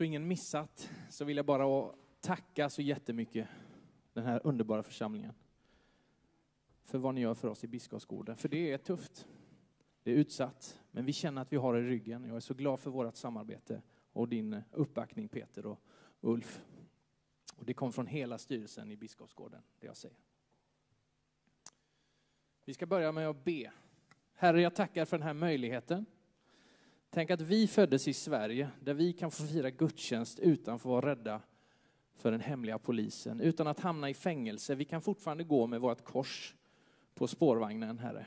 Så ingen missat, så vill jag bara tacka så jättemycket den här underbara församlingen för vad ni gör för oss i Biskopsgården. För det är tufft. Det är utsatt, men vi känner att vi har i ryggen. Jag är så glad för vårt samarbete och din uppbackning Peter och Ulf. Och det kom från hela styrelsen i Biskopsgården, det jag säger. Vi ska börja med att be. Herre, jag tackar för den här möjligheten. Tänk att vi föddes i Sverige, där vi kan få fira gudstjänst utan att vara rädda för den hemliga polisen, utan att hamna i fängelse. Vi kan fortfarande gå med vårt kors på spårvagnen, Herre.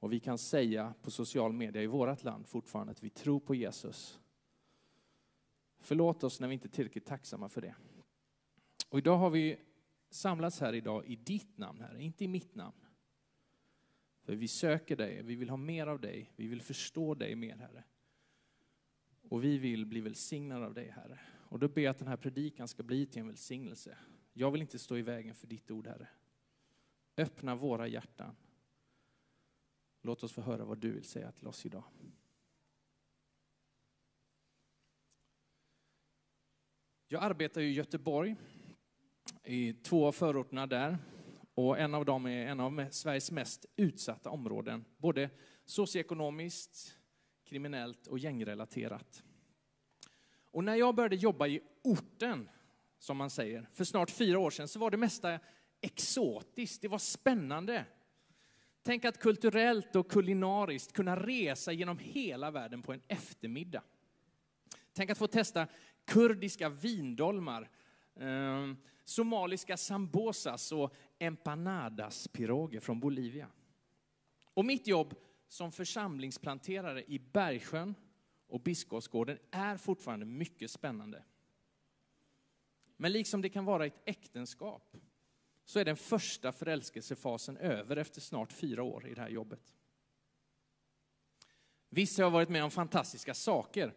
Och vi kan säga på social media i vårt land fortfarande att vi tror på Jesus. Förlåt oss när vi inte är tillräckligt tacksamma för det. Och idag har vi samlats här idag i ditt namn, Herre, inte i mitt namn. För vi söker dig, vi vill ha mer av dig, vi vill förstå dig mer, Herre. Och vi vill bli välsignade av dig, Herre. Och då ber jag att den här predikan ska bli till en välsignelse. Jag vill inte stå i vägen för ditt ord, Herre. Öppna våra hjärtan. Låt oss få höra vad du vill säga till oss idag. Jag arbetar i Göteborg, i två av förorterna där. Och en av dem är en av Sveriges mest utsatta områden, både socioekonomiskt, kriminellt och gängrelaterat. Och när jag började jobba i orten, som man säger, för snart fyra år sedan, så var det mesta exotiskt, det var spännande. Tänk att kulturellt och kulinariskt kunna resa genom hela världen på en eftermiddag. Tänk att få testa kurdiska vindolmar, eh, somaliska sambosas och empanadas-piroger från Bolivia. Och mitt jobb som församlingsplanterare i Bergsjön och Biskopsgården är fortfarande mycket spännande. Men liksom det kan vara ett äktenskap så är den första förälskelsefasen över efter snart fyra år i det här jobbet. Visst har jag varit med om fantastiska saker.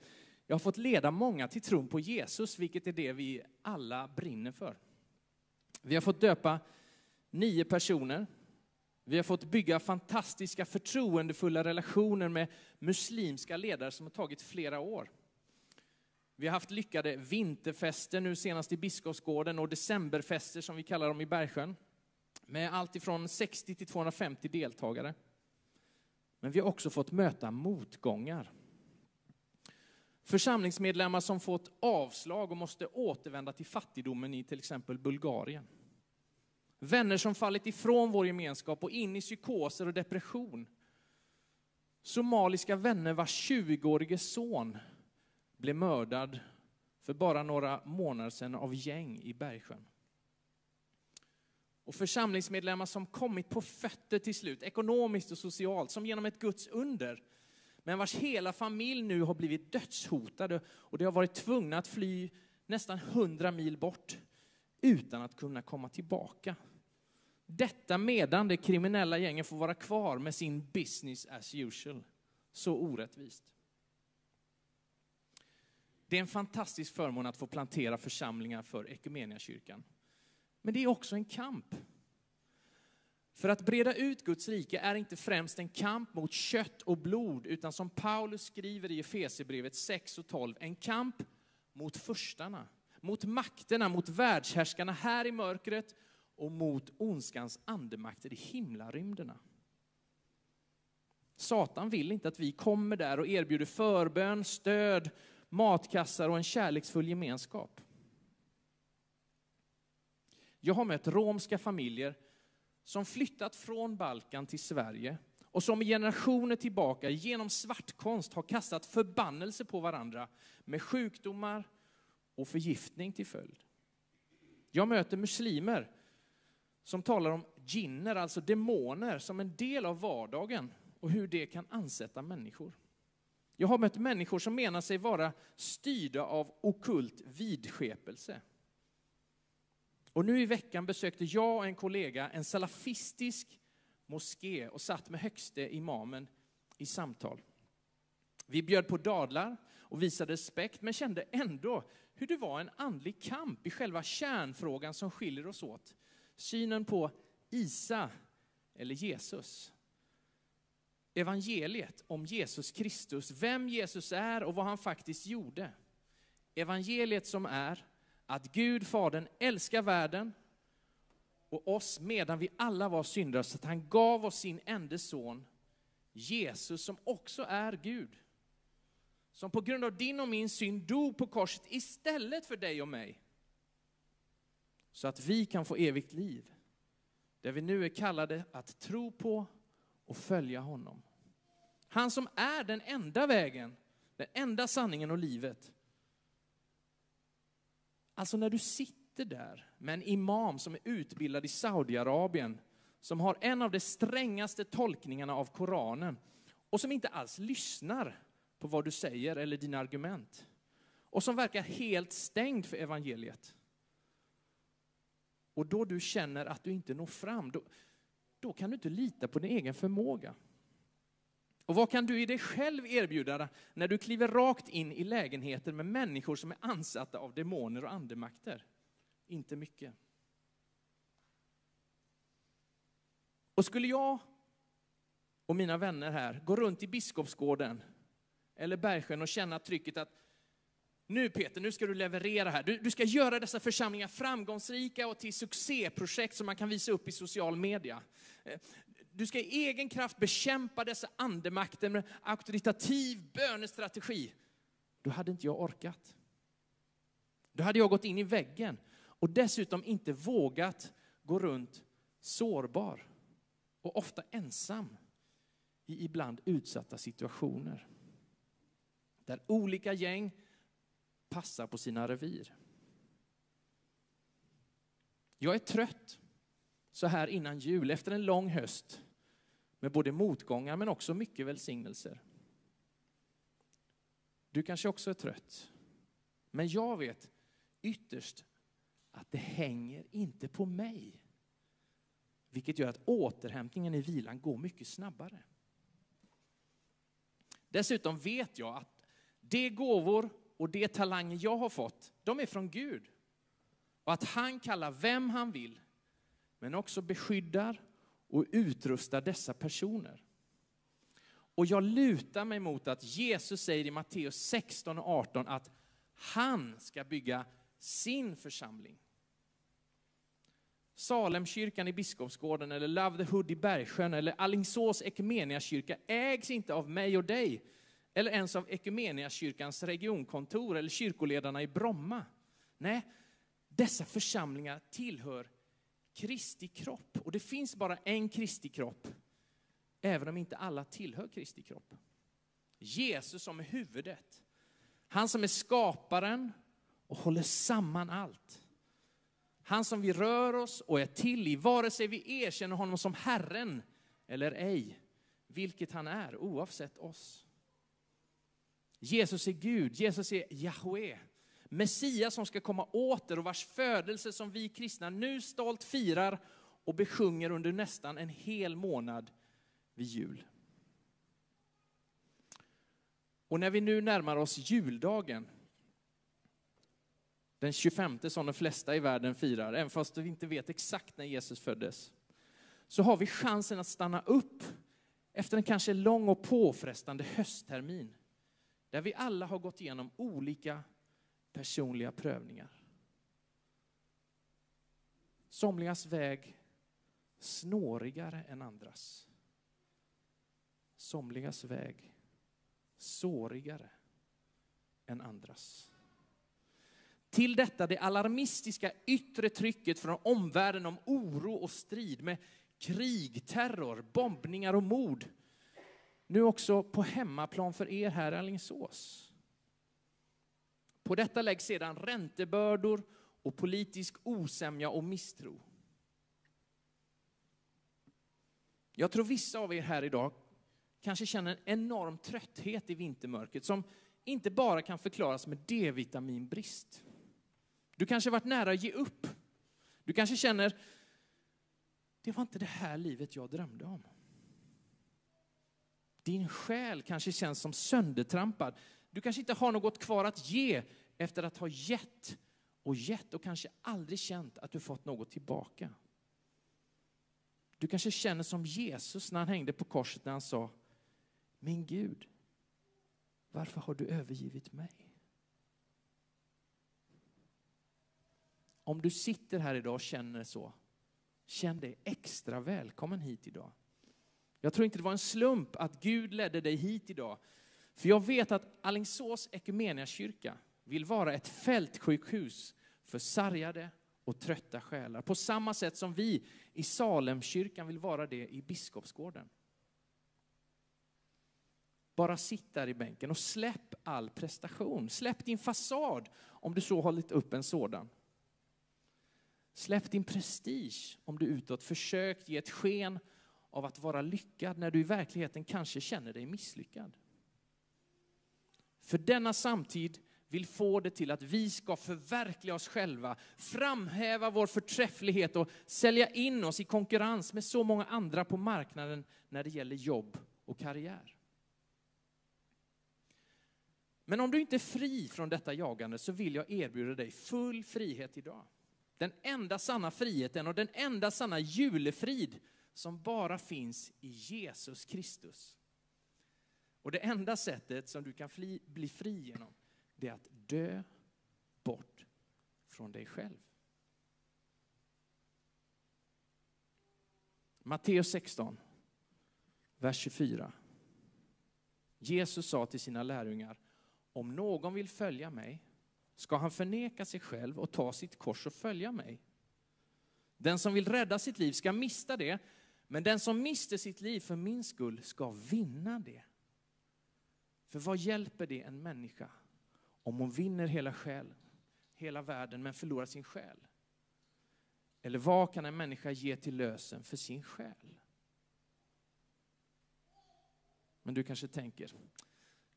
Jag har fått leda många till tron på Jesus, vilket är det vi alla brinner för. Vi har fått döpa nio personer. Vi har fått bygga fantastiska förtroendefulla relationer med muslimska ledare som har tagit flera år. Vi har haft lyckade vinterfester nu senast i Biskopsgården och decemberfester som vi kallar dem i Bergsjön. Med allt ifrån 60 till 250 deltagare. Men vi har också fått möta motgångar. Församlingsmedlemmar som fått avslag och måste återvända till fattigdomen i till exempel Bulgarien. Vänner som fallit ifrån vår gemenskap och in i psykoser och depression. Somaliska vänner vars 20-årige son blev mördad för bara några månader sedan av gäng i Bergsjön. Och församlingsmedlemmar som kommit på fötter till slut, ekonomiskt och socialt, som genom ett Guds under, men vars hela familj nu har blivit dödshotade och de har varit tvungna att fly nästan hundra mil bort utan att kunna komma tillbaka. Detta medan det kriminella gängen får vara kvar med sin business as usual. Så orättvist. Det är en fantastisk förmån att få plantera församlingar för Equmeniakyrkan. Men det är också en kamp. För att breda ut Guds rike är inte främst en kamp mot kött och blod, utan som Paulus skriver i Efesierbrevet 6 och 12, en kamp mot förstarna, mot makterna, mot världshärskarna här i mörkret och mot ondskans andemakter i himlarymderna. Satan vill inte att vi kommer där och erbjuder förbön, stöd, matkassar och en kärleksfull gemenskap. Jag har mött romska familjer som flyttat från Balkan till Sverige och som i generationer tillbaka genom svartkonst har kastat förbannelse på varandra med sjukdomar och förgiftning till följd. Jag möter muslimer som talar om jinner, alltså demoner, som en del av vardagen och hur det kan ansätta människor. Jag har mött människor som menar sig vara styrda av okult vidskepelse. Och nu i veckan besökte jag och en kollega en salafistisk moské och satt med högste imamen i samtal. Vi bjöd på dadlar och visade respekt, men kände ändå hur det var en andlig kamp i själva kärnfrågan som skiljer oss åt. Synen på Isa eller Jesus evangeliet om Jesus Kristus, vem Jesus är och vad han faktiskt gjorde, Evangeliet som är att Gud, Fadern, älskar världen och oss medan vi alla var syndare, så att han gav oss sin enda son, Jesus, som också är Gud. Som på grund av din och min synd dog på korset istället för dig och mig. Så att vi kan få evigt liv. Där vi nu är kallade att tro på och följa honom. Han som är den enda vägen, den enda sanningen och livet. Alltså när du sitter där med en imam som är utbildad i Saudiarabien, som har en av de strängaste tolkningarna av Koranen och som inte alls lyssnar på vad du säger eller dina argument. Och som verkar helt stängd för evangeliet. Och då du känner att du inte når fram, då, då kan du inte lita på din egen förmåga. Och vad kan du i dig själv erbjuda när du kliver rakt in i lägenheter med människor som är ansatta av demoner och andemakter? Inte mycket. Och skulle jag och mina vänner här gå runt i Biskopsgården eller Bergsjön och känna trycket att nu Peter, nu ska du leverera här. Du, du, ska göra dessa församlingar framgångsrika och till succéprojekt som man kan visa upp i social media. Eh, du ska i egen kraft bekämpa dessa andemakter med auktoritativ bönestrategi. Då hade inte jag orkat. Då hade jag gått in i väggen och dessutom inte vågat gå runt sårbar och ofta ensam i ibland utsatta situationer. Där olika gäng passar på sina revir. Jag är trött så här innan jul, efter en lång höst med både motgångar men också mycket välsignelser. Du kanske också är trött. Men jag vet ytterst att det hänger inte på mig. Vilket gör att återhämtningen i vilan går mycket snabbare. Dessutom vet jag att de gåvor och de talanger jag har fått, de är från Gud. Och att han kallar vem han vill, men också beskyddar och utrustar dessa personer. Och jag lutar mig mot att Jesus säger i Matteus 16 och 18 att han ska bygga sin församling. Salemkyrkan i Biskopsgården eller Love the Hood i Bergsjön eller Alingsås kyrka ägs inte av mig och dig eller ens av kyrkans regionkontor eller kyrkoledarna i Bromma. Nej, dessa församlingar tillhör Kristi kropp. Och det finns bara en Kristi kropp, även om inte alla tillhör Kristi kropp. Jesus som är huvudet. Han som är skaparen och håller samman allt. Han som vi rör oss och är till i, vare sig vi erkänner honom som Herren eller ej, vilket han är, oavsett oss. Jesus är Gud, Jesus är Jahwe. Messias som ska komma åter och vars födelse som vi kristna nu stolt firar och besjunger under nästan en hel månad vid jul. Och när vi nu närmar oss juldagen, den 25 som de flesta i världen firar, även fast vi inte vet exakt när Jesus föddes, så har vi chansen att stanna upp efter en kanske lång och påfrestande hösttermin, där vi alla har gått igenom olika personliga prövningar. Somligas väg snårigare än andras. Somligas väg sårigare än andras. Till detta det alarmistiska yttre trycket från omvärlden om oro och strid med krig, terror, bombningar och mord. Nu också på hemmaplan för er här i Alingsås. På detta läggs sedan räntebördor och politisk osämja och misstro. Jag tror vissa av er här idag kanske känner en enorm trötthet i vintermörkret som inte bara kan förklaras med D-vitaminbrist. Du kanske varit nära att ge upp. Du kanske känner, det var inte det här livet jag drömde om. Din själ kanske känns som söndertrampad. Du kanske inte har något kvar att ge efter att ha gett och gett och kanske aldrig känt att du fått något tillbaka. Du kanske känner som Jesus när han hängde på korset när han sa Min Gud, varför har du övergivit mig? om du sitter här idag och känner så, känn dig extra välkommen hit idag. Jag tror inte det var en slump att Gud ledde dig hit idag. För jag vet att Alingsås kyrka vill vara ett fältsjukhus för sargade och trötta själar. På samma sätt som vi i Salemkyrkan vill vara det i Biskopsgården. Bara sitt där i bänken och släpp all prestation. Släpp din fasad om du så hållit upp en sådan. Släpp din prestige om du utåt försökt ge ett sken av att vara lyckad när du i verkligheten kanske känner dig misslyckad. För denna samtid vill få det till att vi ska förverkliga oss själva, framhäva vår förträfflighet och sälja in oss i konkurrens med så många andra på marknaden när det gäller jobb och karriär. Men om du inte är fri från detta jagande så vill jag erbjuda dig full frihet idag. Den enda sanna friheten och den enda sanna julefrid som bara finns i Jesus Kristus. Och det enda sättet som du kan fli, bli fri genom, det är att dö bort från dig själv. Matteus 16, vers 24. Jesus sa till sina lärjungar, om någon vill följa mig ska han förneka sig själv och ta sitt kors och följa mig. Den som vill rädda sitt liv ska mista det, men den som mister sitt liv för min skull ska vinna det. För vad hjälper det en människa om hon vinner hela själen, hela världen, men förlorar sin själ? Eller vad kan en människa ge till lösen för sin själ? Men du kanske tänker,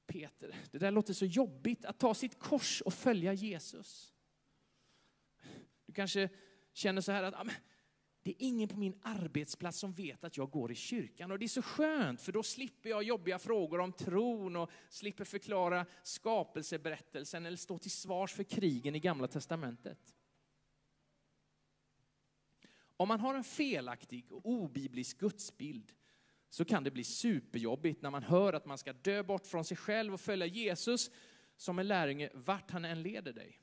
Peter, det där låter så jobbigt att ta sitt kors och följa Jesus. Du kanske känner så här att ah, det är ingen på min arbetsplats som vet att jag går i kyrkan. Och det är så skönt, för då slipper jag jobbiga frågor om tron och slipper förklara skapelseberättelsen eller stå till svars för krigen i Gamla Testamentet. Om man har en felaktig och obiblisk gudsbild så kan det bli superjobbigt när man hör att man ska dö bort från sig själv och följa Jesus som en lärjunge vart han än leder dig.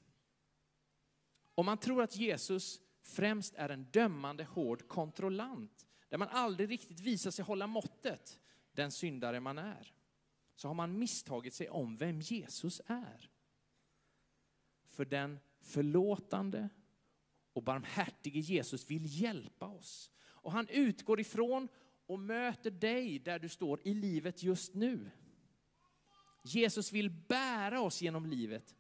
Om man tror att Jesus främst är en dömande, hård kontrollant, där man aldrig riktigt visar sig hålla måttet, den syndare man är, så har man misstagit sig om vem Jesus är. För den förlåtande och barmhärtige Jesus vill hjälpa oss. Och han utgår ifrån och möter dig där du står i livet just nu. Jesus vill bära oss genom livet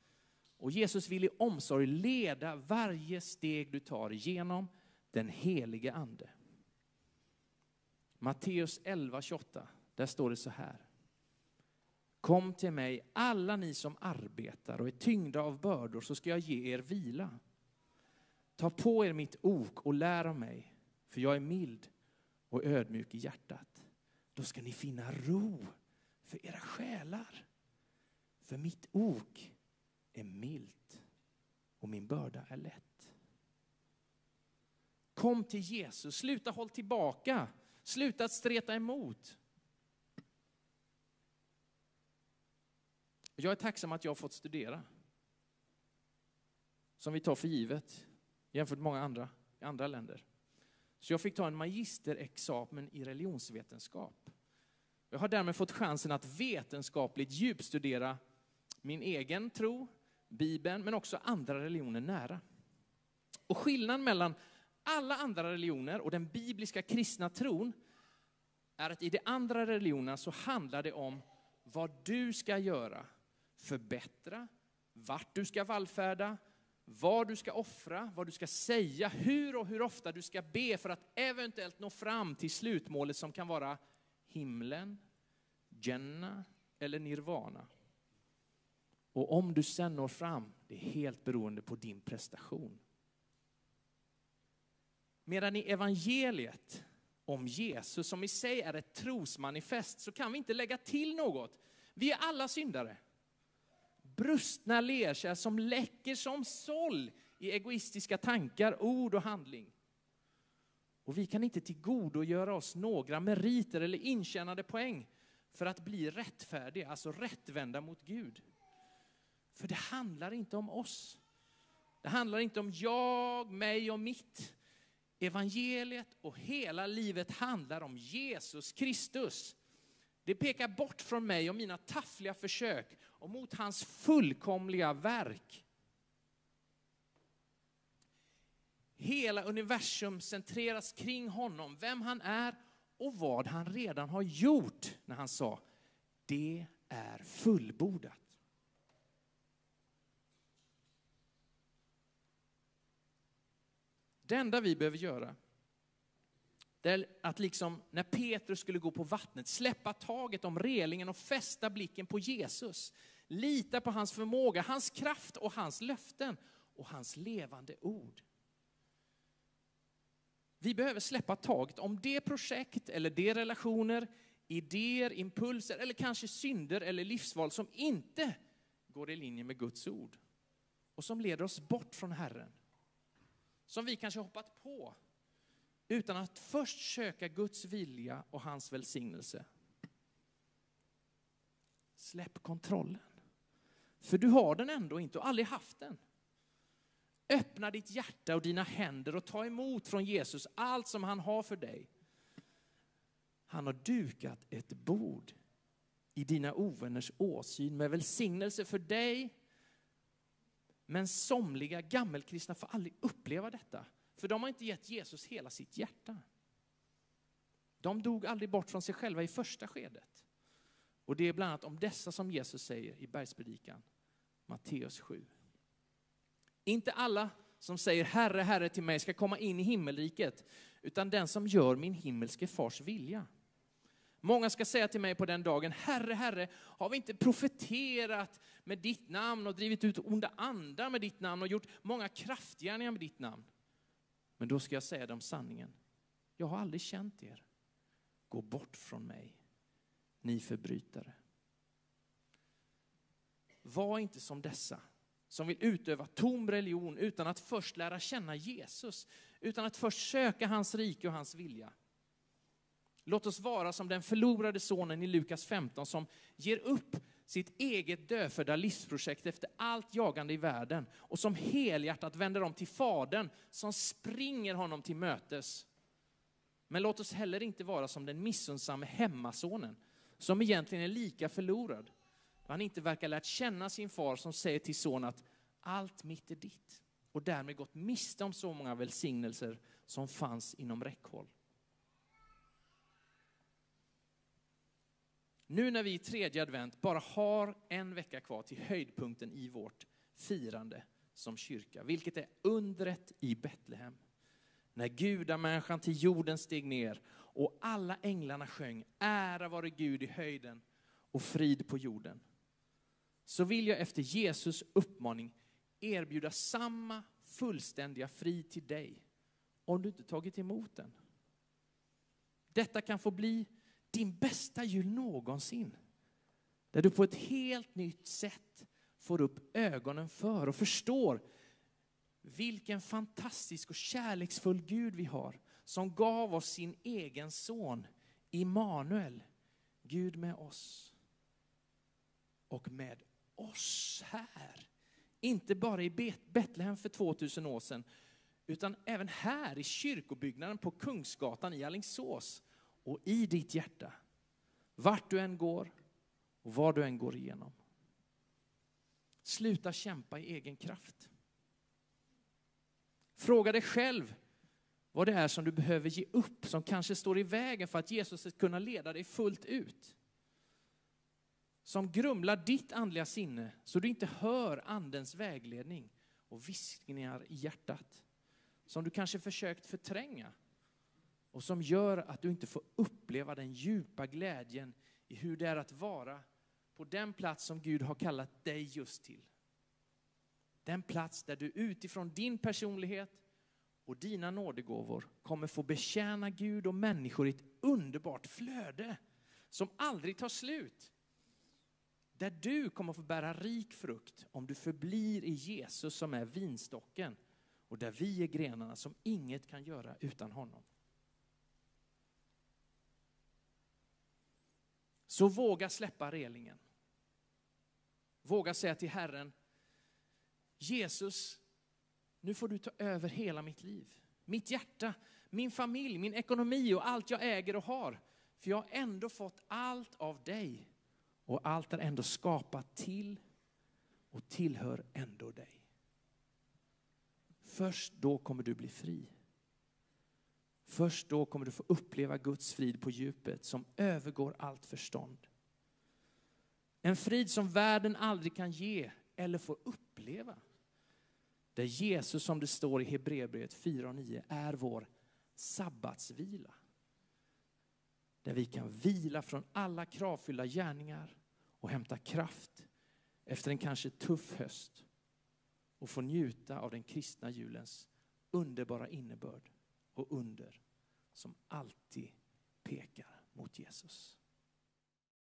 och Jesus vill i omsorg leda varje steg du tar genom den helige Ande. Matteus 11.28, där står det så här. Kom till mig alla ni som arbetar och är tyngda av bördor så ska jag ge er vila. Ta på er mitt ok och lär av mig, för jag är mild och ödmjuk i hjärtat. Då ska ni finna ro för era själar. För mitt ok är milt och min börda är lätt. Kom till Jesus, sluta håll tillbaka, sluta att streta emot. Jag är tacksam att jag har fått studera. Som vi tar för givet jämfört med många andra i andra länder. Så jag fick ta en magisterexamen i religionsvetenskap. Jag har därmed fått chansen att vetenskapligt djupstudera min egen tro, Bibeln, men också andra religioner nära. Och skillnaden mellan alla andra religioner och den bibliska kristna tron är att i de andra religionerna så handlar det om vad du ska göra, förbättra, vart du ska vallfärda, vad du ska offra, vad du ska säga, hur och hur ofta du ska be för att eventuellt nå fram till slutmålet som kan vara himlen, Jenna eller Nirvana. Och om du sen når fram, det är helt beroende på din prestation. Medan i evangeliet om Jesus, som i sig är ett trosmanifest, så kan vi inte lägga till något. Vi är alla syndare brustna lerkärl som läcker som såll i egoistiska tankar, ord och handling. Och vi kan inte tillgodogöra oss några meriter eller intjänade poäng för att bli rättfärdiga, alltså rättvända mot Gud. För det handlar inte om oss. Det handlar inte om jag, mig och mitt. Evangeliet och hela livet handlar om Jesus Kristus. Det pekar bort från mig och mina taffliga försök och mot hans fullkomliga verk. Hela universum centreras kring honom, vem han är och vad han redan har gjort när han sa det är fullbordat. Det enda vi behöver göra det är att liksom när Petrus skulle gå på vattnet släppa taget om relingen och fästa blicken på Jesus. Lita på hans förmåga, hans kraft och hans löften och hans levande ord. Vi behöver släppa taget om det projekt eller de relationer, idéer, impulser eller kanske synder eller livsval som inte går i linje med Guds ord och som leder oss bort från Herren. Som vi kanske hoppat på utan att först söka Guds vilja och hans välsignelse. Släpp kontrollen. För du har den ändå inte och aldrig haft den. Öppna ditt hjärta och dina händer och ta emot från Jesus allt som han har för dig. Han har dukat ett bord i dina ovänners åsyn med välsignelse för dig. Men somliga gammelkristna får aldrig uppleva detta, för de har inte gett Jesus hela sitt hjärta. De dog aldrig bort från sig själva i första skedet. Och det är bland annat om dessa som Jesus säger i bergspredikan, Matteus 7. Inte alla som säger Herre, Herre till mig ska komma in i himmelriket, utan den som gör min himmelske fars vilja. Många ska säga till mig på den dagen, Herre, Herre, har vi inte profeterat med ditt namn och drivit ut onda andar med ditt namn och gjort många kraftgärningar med ditt namn? Men då ska jag säga dem sanningen. Jag har aldrig känt er. Gå bort från mig, ni förbrytare. Var inte som dessa som vill utöva tom religion utan att först lära känna Jesus, utan att först söka hans rike och hans vilja. Låt oss vara som den förlorade sonen i Lukas 15 som ger upp sitt eget dödfödda livsprojekt efter allt jagande i världen och som helhjärtat vänder om till Fadern som springer honom till mötes. Men låt oss heller inte vara som den missunnsamme hemmasonen som egentligen är lika förlorad. Han inte verkar lärt känna sin far som säger till son att allt mitt är ditt och därmed gått miste om så många välsignelser som fanns inom räckhåll. Nu när vi i tredje advent bara har en vecka kvar till höjdpunkten i vårt firande som kyrka, vilket är undret i Betlehem. När gudamänniskan till jorden steg ner och alla änglarna sjöng ära vare Gud i höjden och frid på jorden. Så vill jag efter Jesus uppmaning erbjuda samma fullständiga frid till dig om du inte tagit emot den. Detta kan få bli din bästa jul någonsin. Där du på ett helt nytt sätt får upp ögonen för och förstår vilken fantastisk och kärleksfull Gud vi har som gav oss sin egen son Immanuel, Gud med oss. Och med oss här. Inte bara i Betlehem för 2000 år sedan, utan även här i kyrkobyggnaden på Kungsgatan i Alingsås och i ditt hjärta. Vart du än går och vad du än går igenom. Sluta kämpa i egen kraft. Fråga dig själv vad det är som du behöver ge upp, som kanske står i vägen för att Jesus ska kunna leda dig fullt ut. Som grumlar ditt andliga sinne så du inte hör andens vägledning och viskningar i hjärtat. Som du kanske försökt förtränga och som gör att du inte får uppleva den djupa glädjen i hur det är att vara på den plats som Gud har kallat dig just till. Den plats där du utifrån din personlighet och dina nådegåvor kommer få betjäna Gud och människor i ett underbart flöde som aldrig tar slut. Där du kommer få bära rik frukt om du förblir i Jesus som är vinstocken och där vi är grenarna som inget kan göra utan honom. Så våga släppa relingen. Våga säga till Herren, Jesus, nu får du ta över hela mitt liv. Mitt hjärta, min familj, min ekonomi och allt jag äger och har. För jag har ändå fått allt av dig. Och allt är ändå skapat till och tillhör ändå dig. Först då kommer du bli fri. Först då kommer du få uppleva Guds frid på djupet som övergår allt förstånd. En frid som världen aldrig kan ge eller får uppleva. Där Jesus, som det står i Hebreerbrevet 4 och 9, är vår sabbatsvila. Där vi kan vila från alla kravfyllda gärningar och hämta kraft efter en kanske tuff höst och få njuta av den kristna julens underbara innebörd och under som alltid pekar mot Jesus.